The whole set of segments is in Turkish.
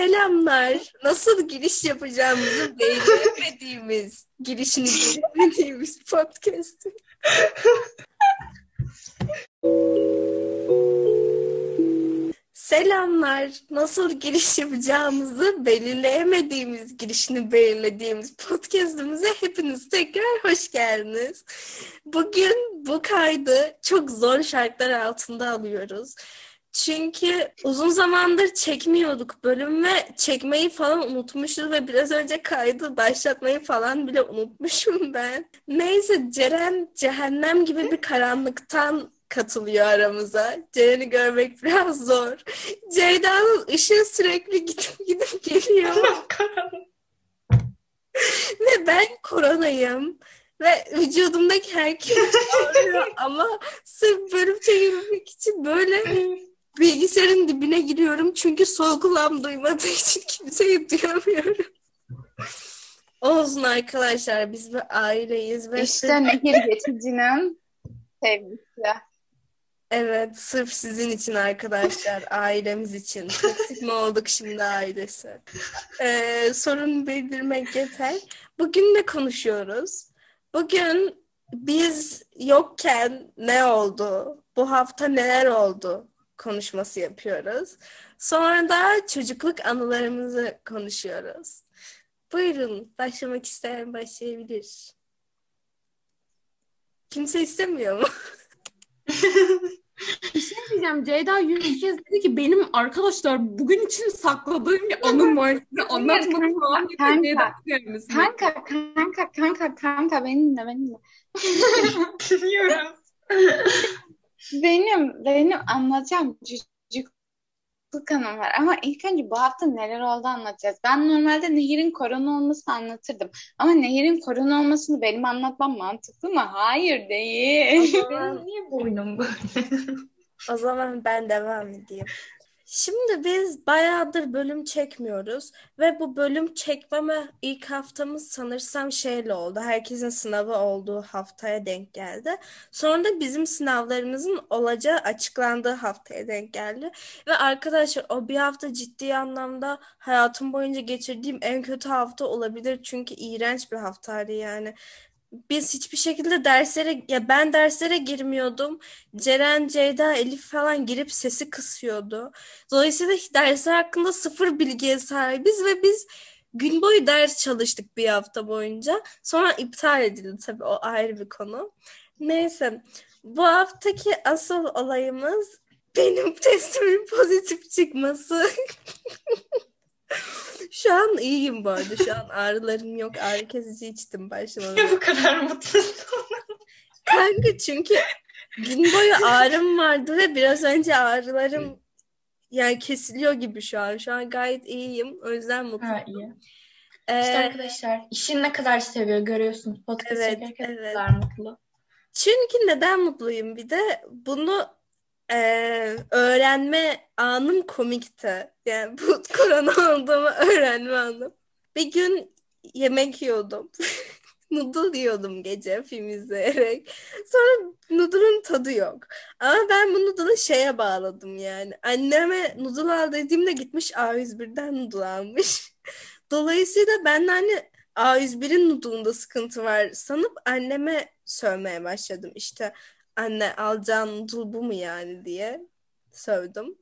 Selamlar. Nasıl giriş yapacağımızı belirlemediğimiz, girişini belirlemediğimiz podcast. Selamlar. Nasıl giriş yapacağımızı belirleyemediğimiz, girişini belirlediğimiz podcastımıza hepiniz tekrar hoş geldiniz. Bugün bu kaydı çok zor şartlar altında alıyoruz. Çünkü uzun zamandır çekmiyorduk bölüm ve çekmeyi falan unutmuşuz ve biraz önce kaydı başlatmayı falan bile unutmuşum ben. Neyse Ceren cehennem gibi bir karanlıktan katılıyor aramıza. Ceren'i görmek biraz zor. Ceyda'nın ışığı sürekli gidip gidip geliyor. ve ben koronayım. Ve vücudumdaki herkes ağrıyor ama sırf bölüm çekebilmek için böyle bilgisayarın dibine giriyorum. Çünkü sol kulağım duymadığı için kimseyi duyamıyorum. Olsun arkadaşlar biz bir aileyiz. Ve İşte nehir geçicinin sevgisi. Evet, sırf sizin için arkadaşlar, ailemiz için. Toksik mi olduk şimdi ailesi? Ee, sorun bildirmek yeter. Bugün ne konuşuyoruz? Bugün biz yokken ne oldu? Bu hafta neler oldu? Konuşması yapıyoruz. Sonra da çocukluk anılarımızı konuşuyoruz. Buyurun, başlamak isteyen başlayabilir. Kimse istemiyor mu? Bir şey diyeceğim. Ceyda yüz kez dedi ki benim arkadaşlar bugün için sakladığım bir anım var. Size anlatmadım kanka. Kanka, kanka, kanka, kanka benimle, benimle. Dinliyorum. Benim, benim anlatacağım çocukluk anım var. Ama ilk önce bu hafta neler oldu anlatacağız. Ben normalde Nehir'in korona olmasını anlatırdım. Ama Nehir'in korona olmasını benim anlatmam mantıklı mı? Hayır değil. Benim niye boynum böyle? O zaman ben devam edeyim. Şimdi biz bayağıdır bölüm çekmiyoruz ve bu bölüm çekmeme ilk haftamız sanırsam şeyle oldu. Herkesin sınavı olduğu haftaya denk geldi. Sonra da bizim sınavlarımızın olacağı açıklandığı haftaya denk geldi. Ve arkadaşlar o bir hafta ciddi anlamda hayatım boyunca geçirdiğim en kötü hafta olabilir. Çünkü iğrenç bir haftaydı yani. Biz hiçbir şekilde derslere ya ben derslere girmiyordum. Ceren, Ceyda, Elif falan girip sesi kısıyordu. Dolayısıyla dersler hakkında sıfır bilgiye sahibiz ve biz gün boyu ders çalıştık bir hafta boyunca. Sonra iptal edildi tabii o ayrı bir konu. Neyse bu haftaki asıl olayımız benim testimin pozitif çıkması. Şu an iyiyim bu arada. Şu an ağrılarım yok. Ağrı kesici içtim başlamadan. bu kadar mutlusun? Kanka çünkü gün boyu ağrım vardı ve biraz önce ağrılarım yani kesiliyor gibi şu an. Şu an gayet iyiyim. O yüzden mutluyum. Ee, İşte arkadaşlar işini ne kadar seviyor görüyorsunuz. Podcast Evet, evet. kadar mutlu. çünkü neden mutluyum bir de bunu e, öğrenme anım komikti. Yani bu korona olduğumu öğrenme anım. Bir gün yemek yiyordum. Noodle yiyordum gece film izleyerek. Sonra noodle'ın tadı yok. Ama ben bu noodle'ı şeye bağladım yani. Anneme noodle al dediğimde gitmiş A101'den noodle almış. Dolayısıyla ben de hani A101'in noodle'ında sıkıntı var sanıp anneme sövmeye başladım. İşte anne alacağın noodle bu mu yani diye sövdüm.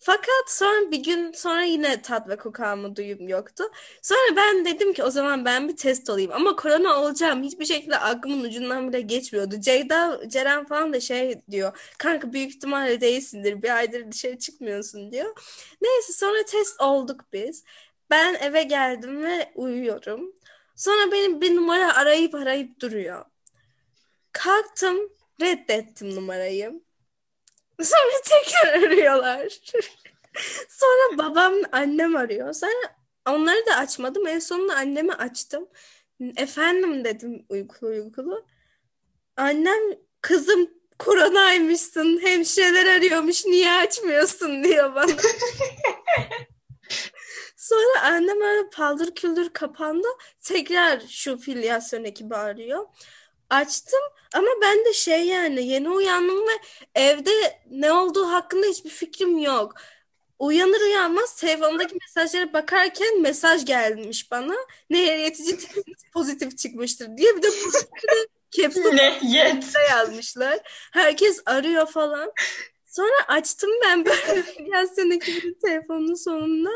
Fakat sonra bir gün sonra yine tat ve koku alma duyum yoktu. Sonra ben dedim ki o zaman ben bir test olayım. Ama korona olacağım hiçbir şekilde aklımın ucundan bile geçmiyordu. Ceyda, Ceren falan da şey diyor. Kanka büyük ihtimalle değilsindir. Bir aydır dışarı çıkmıyorsun diyor. Neyse sonra test olduk biz. Ben eve geldim ve uyuyorum. Sonra benim bir numara arayıp arayıp duruyor. Kalktım, reddettim numarayı. Sonra tekrar arıyorlar. Sonra babam, annem arıyor. Sonra onları da açmadım. En sonunda annemi açtım. Efendim dedim uykulu uykulu. Annem kızım koronaymışsın. Hemşireler arıyormuş. Niye açmıyorsun diyor bana. Sonra annem öyle paldır küldür kapandı. Tekrar şu filyasyon ekibi arıyor. Açtım ama ben de şey yani yeni uyandım ve evde ne olduğu hakkında hiçbir fikrim yok. Uyanır uyanmaz telefondaki mesajlara bakarken mesaj gelmiş bana. Ne yetici pozitif çıkmıştır diye bir de caps lock Ne yet. yazmışlar. Herkes arıyor falan. Sonra açtım ben böyle Yasin ekibinin telefonunun sonunda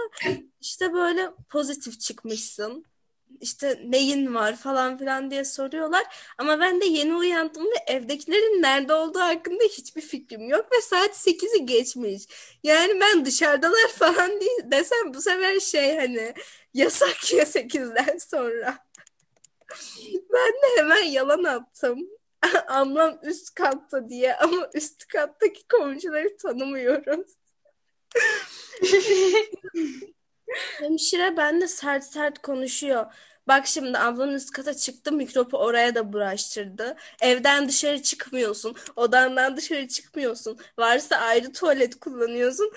işte böyle pozitif çıkmışsın. İşte neyin var falan filan diye soruyorlar. Ama ben de yeni uyandım ve evdekilerin nerede olduğu hakkında hiçbir fikrim yok ve saat 8'i geçmiş. Yani ben dışarıdalar falan değil desem bu sefer şey hani yasak ya 8'den sonra. Ben de hemen yalan attım. Ablam üst katta diye ama üst kattaki komşuları tanımıyoruz. Hemşire benimle sert sert konuşuyor. Bak şimdi ablan üst kata çıktı mikrobu oraya da bulaştırdı. Evden dışarı çıkmıyorsun. Odandan dışarı çıkmıyorsun. Varsa ayrı tuvalet kullanıyorsun.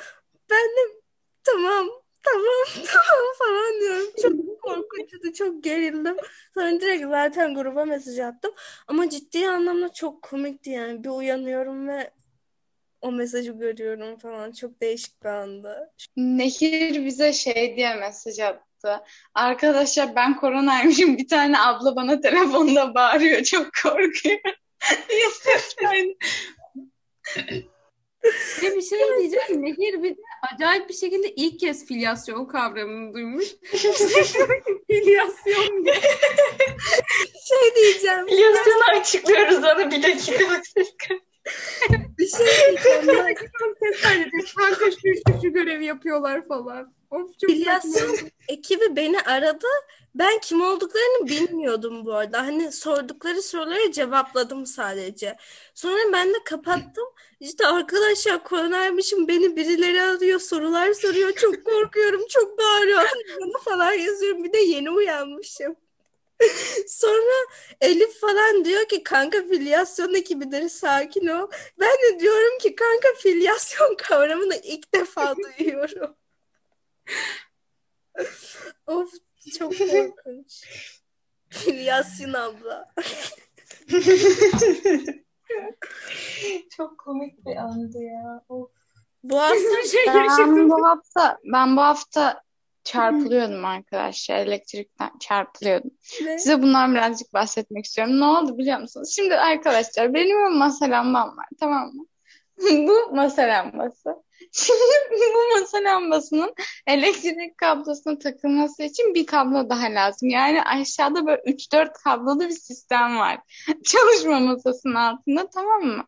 Ben de tamam tamam tamam falan diyorum. Çok korkunçtu, çok gerildim. Sonra direkt zaten gruba mesaj attım. Ama ciddi anlamda çok komikti yani. Bir uyanıyorum ve o mesajı görüyorum falan. Çok değişik bir anda. Nehir bize şey diye mesaj attı. Arkadaşlar ben koronaymışım. Bir tane abla bana telefonda bağırıyor. Çok korkuyor. diye. Ve bir şey diyeceğim. Nehir bir de acayip bir şekilde ilk kez filyasyon kavramını duymuş. Filyasyon diye. Şey diyeceğim. Filyasını açıklıyoruz onu bir dakika. Bir şey diyeceğim. Kaydedip kanka şu şu görevi yapıyorlar falan. Of çok Filyasyon saçma. ekibi beni aradı. Ben kim olduklarını bilmiyordum bu arada. Hani sordukları soruları cevapladım sadece. Sonra ben de kapattım. İşte arkadaşlar koronaymışım beni birileri arıyor sorular soruyor. Çok korkuyorum çok bağırıyorlar bana falan yazıyorum. Bir de yeni uyanmışım. Sonra Elif falan diyor ki kanka filyasyon ekibidir sakin ol. Ben de diyorum ki kanka filyasyon kavramını ilk defa duyuyorum. Of çok korkunç. Filyasyon abla. Çok komik bir andı ya. Of. Bu hafta şey Ben bu hafta ben bu hafta çarpılıyordum arkadaşlar. Elektrikten çarpılıyordum. ne? Size bundan birazcık bahsetmek istiyorum. Ne oldu biliyor musunuz? Şimdi arkadaşlar benim bir masa lambam var tamam mı? Bu masa lambası. Şimdi bu masa lambasının elektrik kablosuna takılması için bir kablo daha lazım. Yani aşağıda böyle 3-4 kablolu bir sistem var. Çalışma masasının altında tamam mı?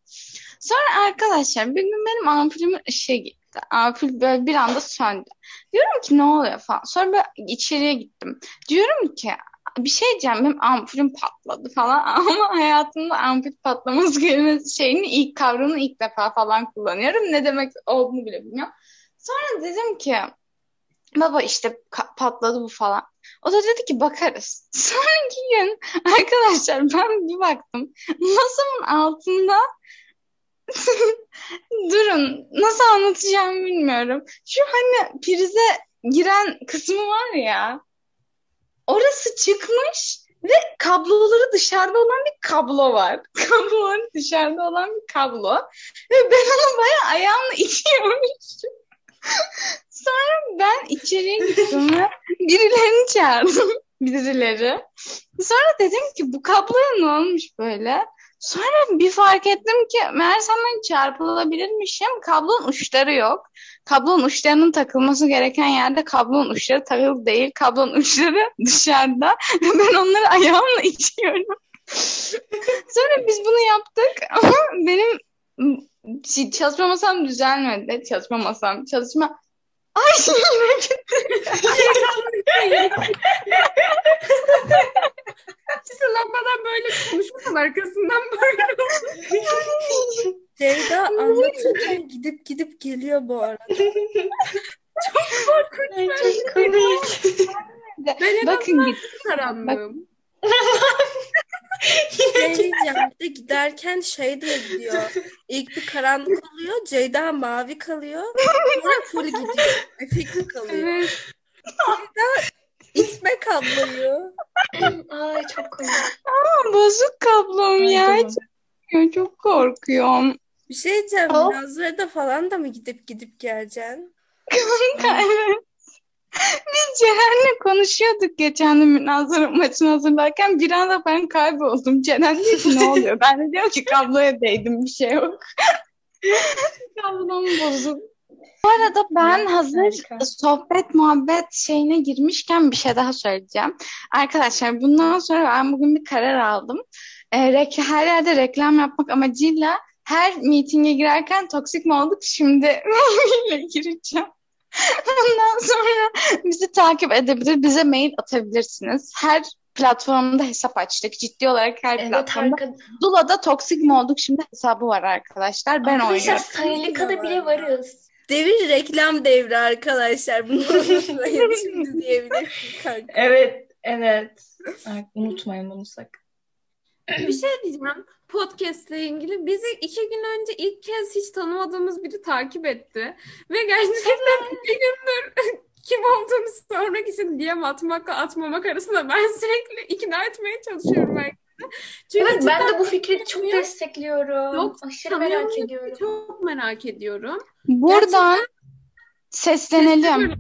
Sonra arkadaşlar bir gün benim ampulümün ışığı gitti. Ampul böyle bir anda söndü. Diyorum ki ne oluyor falan. Sonra böyle içeriye gittim. Diyorum ki bir şey diyeceğim benim ampulüm patladı falan ama hayatımda ampul patlaması kelimesi şeyini ilk kavramını ilk defa falan kullanıyorum. Ne demek olduğunu bile bilmiyorum. Sonra dedim ki baba işte patladı bu falan. O da dedi ki bakarız. Sonraki gün arkadaşlar ben bir baktım masamın altında durun nasıl anlatacağımı bilmiyorum. Şu hani prize giren kısmı var ya orası çıkmış ve kabloları dışarıda olan bir kablo var. Kabloları dışarıda olan bir kablo. Ve ben onu bayağı ayağımla itiyormuşum. Sonra ben içeriye gittim ve birilerini çağırdım. Birileri. Sonra dedim ki bu kabloya ne olmuş böyle? Sonra bir fark ettim ki meğersem çarpılabilirmişim. Kablonun uçları yok. Kablonun uçlarının takılması gereken yerde kablonun uçları takılı değil. Kablonun uçları dışarıda. Ben onları ayağımla itiyorum. Sonra biz bunu yaptık ama benim çalışma masam düzelmedi. Çalışma masam, çalışma... Ay yine gitti. İşte lambadan böyle konuşmanın arkasından böyle oldu. Ceyda anlatırken gidip gidip geliyor bu arada. Ay, çok komik. Ben en Bakın git. karanlığım. Şey diyeceğim bir de giderken şey diye gidiyor. İlk bir karanlık oluyor. Ceyda mavi kalıyor. Sonra full gidiyor. Efekti kalıyor. Evet. İtme kabloyu. Ay çok komik. Aa, bozuk kablom ya. Ay, Çok, çok korkuyorum. Bir şey diyeceğim. Of. Münazırada falan da mı gidip gidip geleceksin? Kanka evet. Biz Ceren'le konuşuyorduk geçen gün münazara maçını hazırlarken bir anda ben kayboldum. Ceren diyor ki ne oluyor? Ben de diyorum ki kabloya değdim bir şey yok. Kablom bozuldu. Bu arada ben hazır Harika. sohbet muhabbet şeyine girmişken bir şey daha söyleyeceğim. Arkadaşlar bundan sonra ben bugün bir karar aldım. Ee, rek- her yerde reklam yapmak amacıyla her mitinge girerken toksik mi olduk şimdi gireceğim. Ondan sonra bizi takip edebilir, bize mail atabilirsiniz. Her platformda hesap açtık. Ciddi olarak her Evet platformda. harika. Zula'da toksik mi olduk şimdi hesabı var arkadaşlar. Ben Arkadaşlar oynuyorum. Sayılika'da bile varız. Devir reklam devri arkadaşlar. Bunu unutmayın şimdi diyebilirim kanka. Evet, evet. Ay, unutmayın bunu sakın. Bir şey diyeceğim. Podcast'le ilgili bizi iki gün önce ilk kez hiç tanımadığımız biri takip etti. Ve gerçekten iki gündür kim olduğunu sormak için DM atmakla atmamak arasında ben sürekli ikna etmeye çalışıyorum herkese. Çünkü Evet ben de bu fikri çok destekliyorum. Yok, Aşırı merak ediyorum. çok merak ediyorum. Buradan seslenelim.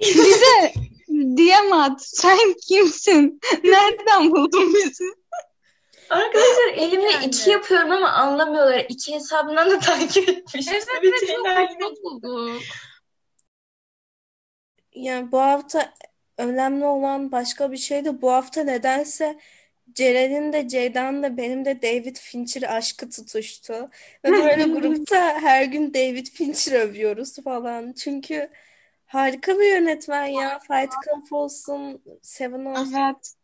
Bize DM at. Sen kimsin? Nereden buldun bizi? Arkadaşlar elimle Yani. iki yapıyorum ama anlamıyorlar. İki hesabından da takip etmiş. Evet evet çok mutlu bulduk. Yani bu hafta önemli olan başka bir şey de bu hafta nedense Ceren'in de Ceyda'nın da benim de David Fincher aşkı tutuştu. Ve böyle grupta her gün David Fincher övüyoruz falan. Çünkü harika bir yönetmen ya. Fight Club olsun, Seven olsun. Evet.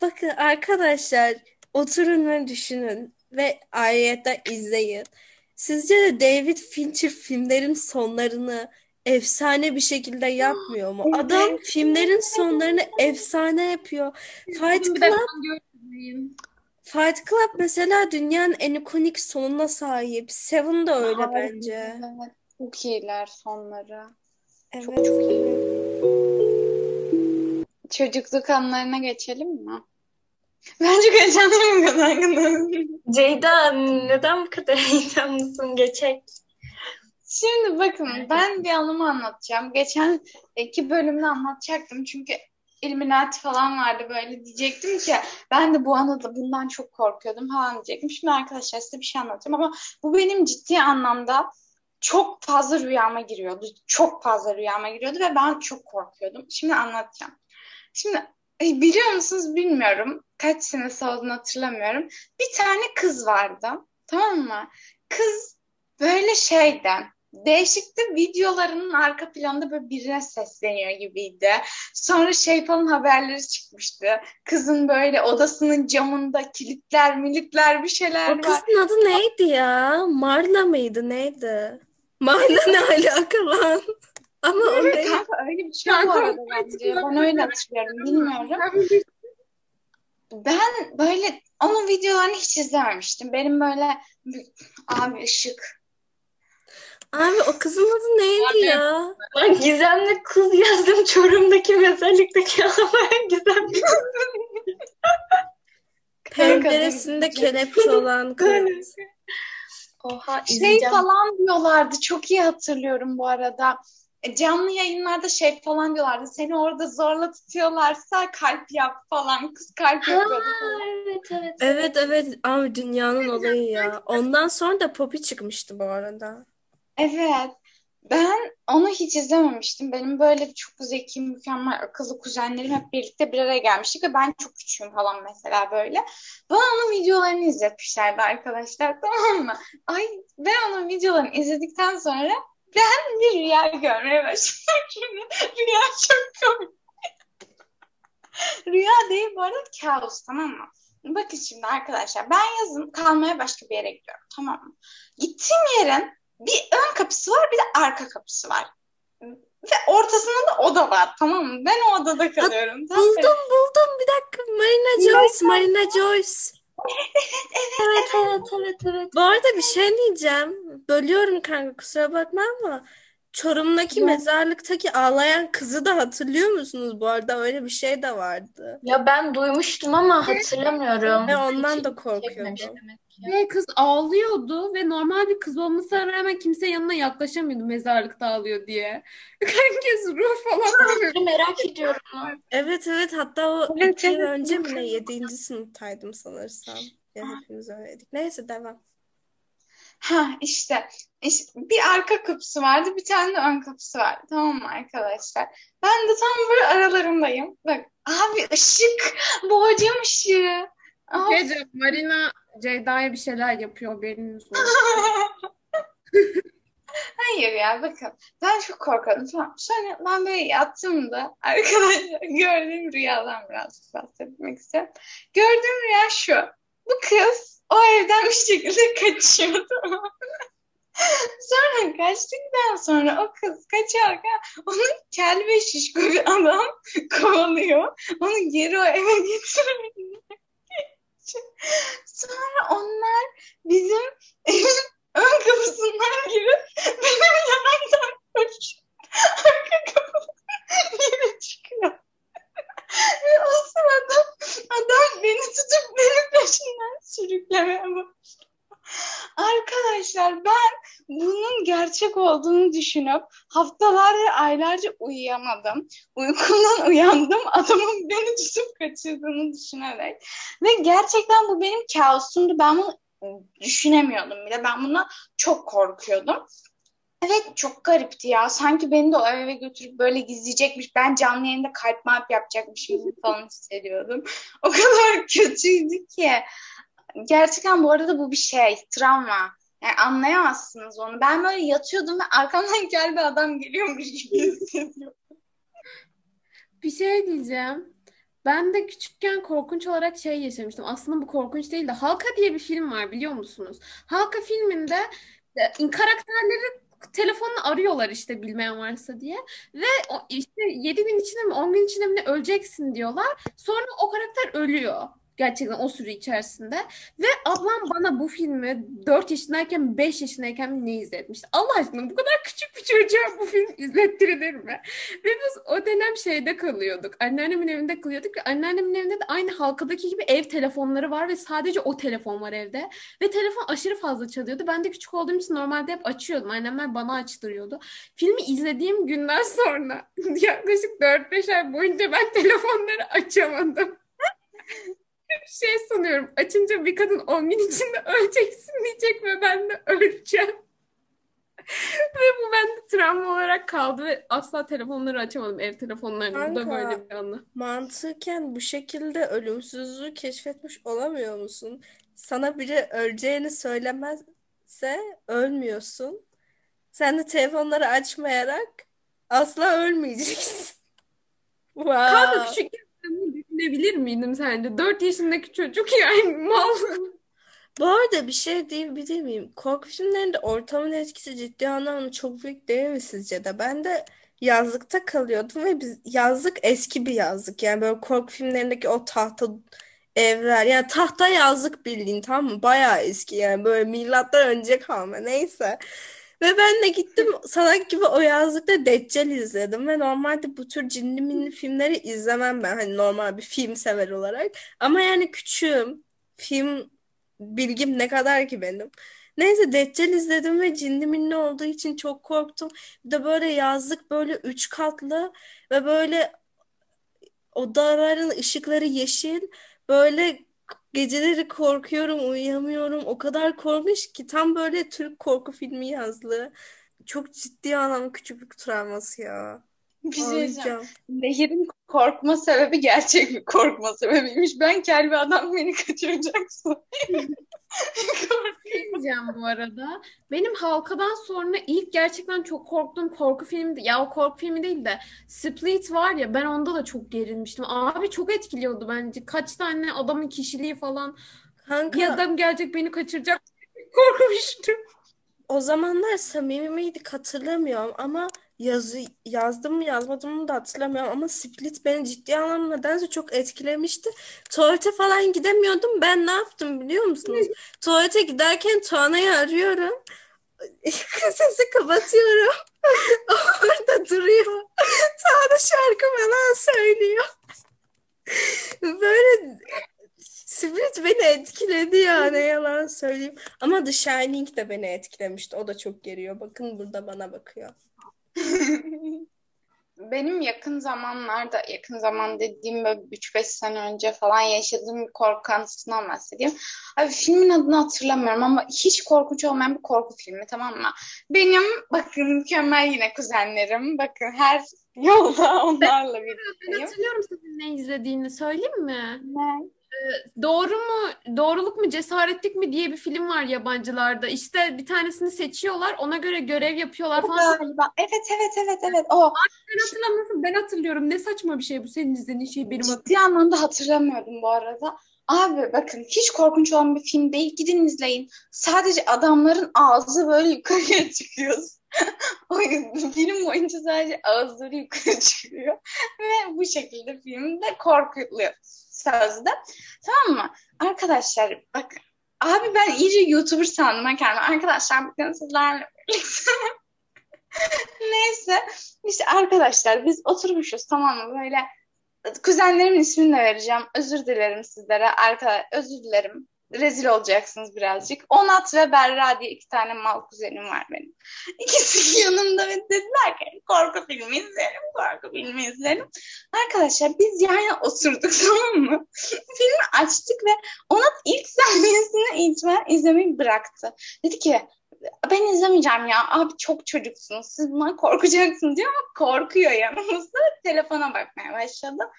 Bakın arkadaşlar oturun ve düşünün ve ayrıca izleyin. Sizce de David Fincher filmlerin sonlarını efsane bir şekilde yapmıyor mu? Adam filmlerin sonlarını efsane yapıyor. Fight Club. Fight Club mesela dünyanın en ikonik sonuna sahip. Seven de öyle Harika, bence. evet. Çok iyiler sonları. Evet. çok iyi. Çocukluk anılarına geçelim mi? Ben çok heyecanlıyım bu konu hakkında. Ceyda neden bu kadar heyecanlısın? Geçek. Şimdi bakın ben bir anımı anlatacağım. Geçen iki bölümde anlatacaktım çünkü Illuminati falan vardı böyle diyecektim ki ben de bu anıda bundan çok korkuyordum falan diyecektim. Şimdi arkadaşlar size bir şey anlatacağım ama bu benim ciddi anlamda çok fazla rüyama giriyordu. Çok fazla rüyama giriyordu ve ben çok korkuyordum. Şimdi anlatacağım. Şimdi biliyor musunuz bilmiyorum. Kaç senesi olduğunu hatırlamıyorum. Bir tane kız vardı. Tamam mı? Kız böyle şeyden değişikti videolarının arka planında böyle birine sesleniyor gibiydi. Sonra şey falan haberleri çıkmıştı. Kızın böyle odasının camında kilitler militler bir şeyler O var. kızın adı neydi ya? Marla mıydı? Neydi? Marla ne alaka lan? Ama o değil. Kanka öyle bir şey bu arada bence. Ben öyle hatırlıyorum. Bilmiyorum. Ben böyle onun videolarını hiç izlememiştim. Benim böyle abi ışık. Abi o kızın adı neydi ya? Ben gizemli kız yazdım Çorum'daki mezarlıktaki ama gizemli Penceresinde kelepçe olan kız. Oha Şey izleyeceğim. falan diyorlardı. Çok iyi hatırlıyorum bu arada. E, Canlı yayınlarda şey falan diyorlardı. Seni orada zorla tutuyorlarsa kalp yap falan. Kız kalp Ha, yapıyordu. evet evet. Evet evet abi dünyanın olayı ya. Ondan sonra da Poppy çıkmıştı bu arada. Evet. Ben onu hiç izlememiştim. Benim böyle çok zeki, mükemmel, akıllı kuzenlerim hep birlikte bir araya gelmiştik ve ben çok küçüğüm falan mesela böyle. Bana onun videolarını izletmişlerdi arkadaşlar tamam mı? Ay ben onun videolarını izledikten sonra ben bir rüya görmeye başladım. Rüya çok komik. Rüya değil bu arada kabus tamam mı? Bakın şimdi arkadaşlar ben yazın kalmaya başka bir yere gidiyorum tamam mı? Gittiğim yerin bir ön kapısı var bir de arka kapısı var. Ve ortasında da oda var tamam mı? Ben o odada kalıyorum. Mı? Buldum buldum bir dakika Marina Joyce Marina Joyce. Evet evet evet evet. Bu arada bir şey diyeceğim. Bölüyorum kanka kusura bakma ama Çorum'daki Ya. mezarlıktaki ağlayan kızı da hatırlıyor musunuz bu arada? Öyle bir şey de vardı. Ya ben duymuştum ama hatırlamıyorum. Ve ondan da Çekmemiş korkuyordum. Ve kız ağlıyordu ve normal bir kız olmasına rağmen kimse yanına yaklaşamıyordu mezarlıkta ağlıyor diye. Herkes ruh falan. Çok merak ediyorum. Evet evet hatta o Evet, iki yıl evet. önce mi ne? Yedinci sınıftaydım sanırsam. Ya hepimiz öyleydik. Neyse devam. Ha işte, işte bir arka kapısı vardı, bir tane de ön kapısı vardı. Tamam mı arkadaşlar? Ben de tam böyle aralarındayım. Bak abi ışık, boğacağım ışığı. Gece Marina Ceyda'ya bir şeyler yapıyor haberiniz olsun. Hayır ya bakın ben çok korkuyordum tamam. Sonra ben böyle yattığımda arkadaşlar gördüğüm rüyadan biraz bahsetmek istiyorum. Gördüğüm rüya şu. Bu kız o evden bir şekilde kaçıyor tamam mı? Sonra kaçtıktan sonra o kız kaçarken onu kel ve şişko bir adam kovalıyor. Onu geri o eve getiriyor. Sonra onlar bizim evin ön kapısından girip benim yanımdan koşup arka kapıdan geri çıkıyor. Ve o sırada adam beni tutup beni peşinden sürüklemeye başlıyor. Arkadaşlar ben bunun gerçek olduğunu düşünüp haftalar ve aylarca uyuyamadım. Uykumdan uyandım adamın beni tutup kaçırdığını düşünerek. Ve gerçekten bu benim kabusumdu. Ben bunu düşünemiyordum bile. Ben buna çok korkuyordum. Evet çok garipti ya. Sanki beni de o eve götürüp böyle gizleyecekmiş. Ben canlı yayında kalp malp yapacakmışım falan hissediyordum. O kadar kötüydü ki. Gerçekten bu arada bu bir şey. Travma. Yani anlayamazsınız onu. Ben böyle yatıyordum ve arkamdan gel bir adam geliyormuş gibi hissediyordum. Bir şey diyeceğim. Ben de küçükken korkunç olarak şey yaşamıştım. Aslında bu korkunç değil de Halka diye bir film var biliyor musunuz? Halka filminde e, karakterleri telefonla arıyorlar işte bilmeyen varsa diye. Ve o işte 7 gün içinde mi 10 gün içinde mi öleceksin diyorlar. Sonra o karakter ölüyor. Gerçekten o süre içerisinde. Ve ablam bana bu filmi 4 yaşındayken 5 yaşındayken ne izletmişti? Allah aşkına bu kadar küçük bir çocuğa bu film izlettirilir mi? Ve biz o dönem şeyde kalıyorduk. Anneannemin evinde kalıyorduk ve anneannemin evinde de aynı halkadaki gibi ev telefonları var ve sadece o telefon var evde. Ve telefon aşırı fazla çalıyordu. Ben de küçük olduğum için normalde hep açıyordum. Annemler bana açtırıyordu. Filmi izlediğim günden sonra yaklaşık 4-5 ay boyunca ben telefonları açamadım. Şey sanıyorum. Açınca bir kadın 10 gün içinde öleceksin diyecek ve ben de öleceğim. Ve bu bende travma olarak kaldı ve asla telefonları açamadım. Ev telefonlarını. Da Kanka. böyle bir anı. Mantıken bu şekilde ölümsüzlüğü keşfetmiş olamıyor musun? Sana biri öleceğini söylemezse ölmüyorsun. Sen de telefonları açmayarak asla ölmeyeceksin. Kanka Wow. küçükken ben düşünebilir miydim sence? 4 yaşındaki çocuk yani mal. Bu arada bir şey diyebilir miyim? Korku filmlerinde ortamın etkisi ciddi anlamda çok büyük değil mi sizce de? Ben de yazlıkta kalıyordum ve biz yazlık eski bir yazlık. Yani böyle korku filmlerindeki o tahta evler. Yani tahta yazlık bildiğin tamam mı? Bayağı eski yani böyle milattan önce kalma neyse. Ve ben de gittim salak gibi o yazlıkta Deccal izledim ve normalde bu tür cinli minli filmleri izlemem ben hani normal bir film sever olarak. Ama yani küçüğüm. Film bilgim ne kadar ki benim. Neyse Deccal izledim ve cinli minli olduğu için çok korktum. Bir de böyle yazlık böyle üç katlı ve böyle odaların ışıkları yeşil. Böyle geceleri korkuyorum, uyuyamıyorum. O kadar korkunç ki tam böyle Türk korku filmi yazlığı. Çok ciddi anlamda küçüklük travması ya. Bir şey. Ağlayacağım. Nehir'in korkma sebebi gerçek bir korkma sebebiymiş. Ben kel bir adam beni kaçıracaksın. şey diyeceğim bu arada. Benim Halkadan sonra ilk gerçekten çok korktuğum korku filmi ya o korku filmi değil de Split var ya ben onda da çok gerilmiştim. Abi çok etkiliyordu bence. Kaç tane adamın kişiliği falan. Bir Kanka adam gelecek beni kaçıracak. Korkmuştum. o zamanlar samimi miydik hatırlamıyorum ama yazı yazdım mı yazmadım mı da hatırlamıyorum ama Split beni ciddi anlamda nedense çok etkilemişti. Tuvalete falan gidemiyordum. Ben ne yaptım biliyor musunuz? Tuvalete giderken Tuana'yı arıyorum. sesi kapatıyorum. Orada duruyor. Sağda şarkı falan söylüyor. Böyle Spirit beni etkiledi ya ne yalan söyleyeyim. Ama The Shining de beni etkilemişti. O da çok geriyor. Bakın burada bana bakıyor. Benim yakın zamanlarda, yakın zaman dediğim böyle 3-5 sene önce falan yaşadığım bir korku anısından bahsedeyim. Abi filmin adını hatırlamıyorum ama hiç korkunç olmayan bir korku filmi tamam mı? Benim bakın mükemmel yine kuzenlerim. Bakın her yolda onlarla Ben birlikteyim. hatırlıyorum senin ne izlediğini söyleyeyim mi? Ne? Doğru mu, doğruluk mu, cesaretlik mi diye bir film var yabancılarda. İşte bir tanesini seçiyorlar, ona göre görev yapıyorlar O falan. galiba. Evet evet evet evet o. Ben hatırlamıyorsun, ben hatırlıyorum. Ne saçma bir şey bu senin izlediğin şey benim hatırlamıyorum. Ciddi anlamda hatırlamıyordum bu arada. Abi bakın hiç korkunç olan bir film değil. Gidin izleyin. Sadece adamların ağzı böyle yukarıya çıkıyor. O yüzden film boyunca sadece ağızları yukarı çıkıyor. Ve bu şekilde filmde korkuluyor sözde. Tamam mı? Arkadaşlar bakın. Abi ben iyice YouTuber sandım kendimi. Arkadaşlar bugün sizlerle. Neyse. işte arkadaşlar biz oturmuşuz tamam mı? Böyle kuzenlerimin ismini de vereceğim. Özür dilerim sizlere. Arka, özür dilerim. Rezil olacaksınız birazcık. Onat ve Berra diye iki tane mal kuzenim var benim. İkisi yanımda ve dediler ki korku filmi izleyelim, korku filmi izleyelim. Arkadaşlar biz yan oturduk tamam mı? Filmi açtık ve Onat ilk sahnesini itibaren izlemeyi bıraktı. Dedi ki ben izlemeyeceğim ya. Abi çok çocuksunuz. Siz bundan korkacaksınız diyor ama korkuyor yanımızda. Telefona bakmaya başladı.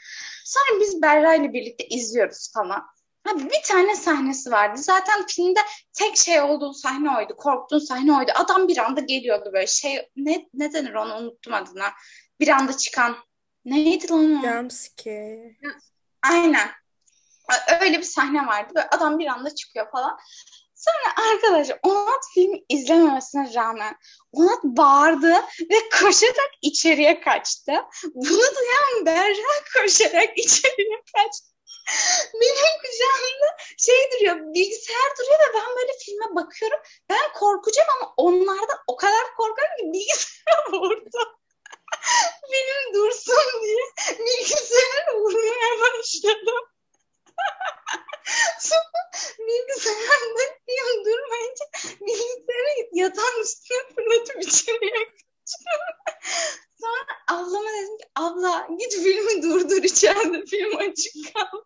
Sonra biz Berra ile birlikte izliyoruz falan. Abi bir tane sahnesi vardı. Zaten filmde tek şey olduğu sahne oydu. Korktuğun sahne oydu. Adam bir anda geliyordu böyle şey. Ne, ne denir onu unuttum adına. Bir anda çıkan. Neydi lan o? Jumpscare. Aynen. Öyle bir sahne vardı. Böyle adam bir anda çıkıyor falan. Sonra arkadaşlar Onat filmi izlememesine rağmen Onat bağırdı ve koşarak içeriye kaçtı. Bunu duyan Berra koşarak içeriye kaçtı. Benim kucağımda şey duruyor, bilgisayar duruyor ve ben böyle filme bakıyorum. Ben korkacağım ama onlardan o kadar korkarım ki bilgisayara vurdu. Benim dursun diye bilgisayara vurmaya başladım. Sonra bilgisayarda film durmayınca bilgisayarı yatağın üstüne fırlatıp içeriye kaçırdım. Sonra ablama dedim ki abla git filmi durdur içeride film açık kaldı.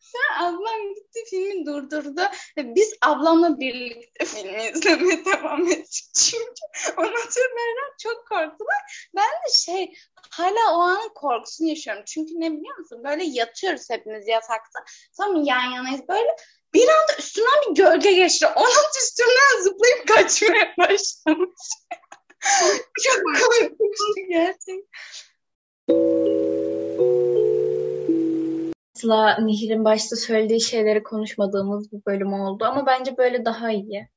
Sonra ablam gitti filmi durdurdu ve biz ablamla birlikte filmi izlemeye devam ettik çünkü Berra çok korktular. Ben de şey hala o anın korkusunu yaşıyorum. Çünkü ne biliyor musun? Böyle yatıyoruz hepimiz yatakta. Sonra yan yanayız böyle. Bir anda üstünden bir gölge geçti. Onun üstünden zıplayıp kaçmaya başlamış. çok korkunçtu gerçekten. Asla Nehir'in başta söylediği şeyleri konuşmadığımız bir bölüm oldu ama bence böyle daha iyi.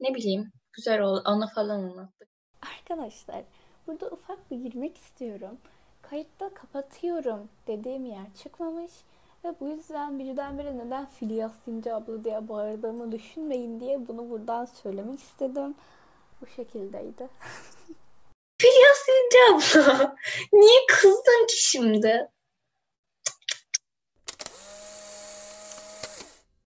Ne bileyim, güzel oldu. Ana falan anlattık. Arkadaşlar burada ufak bir girmek istiyorum. Kayıtta kapatıyorum dediğim yer çıkmamış ve bu yüzden birdenbire neden Filyas Sinci abla diye bağırdığımı düşünmeyin diye bunu buradan söylemek istedim. Bu şekildeydi. Filyas İnce abla. Niye kızdın ki şimdi?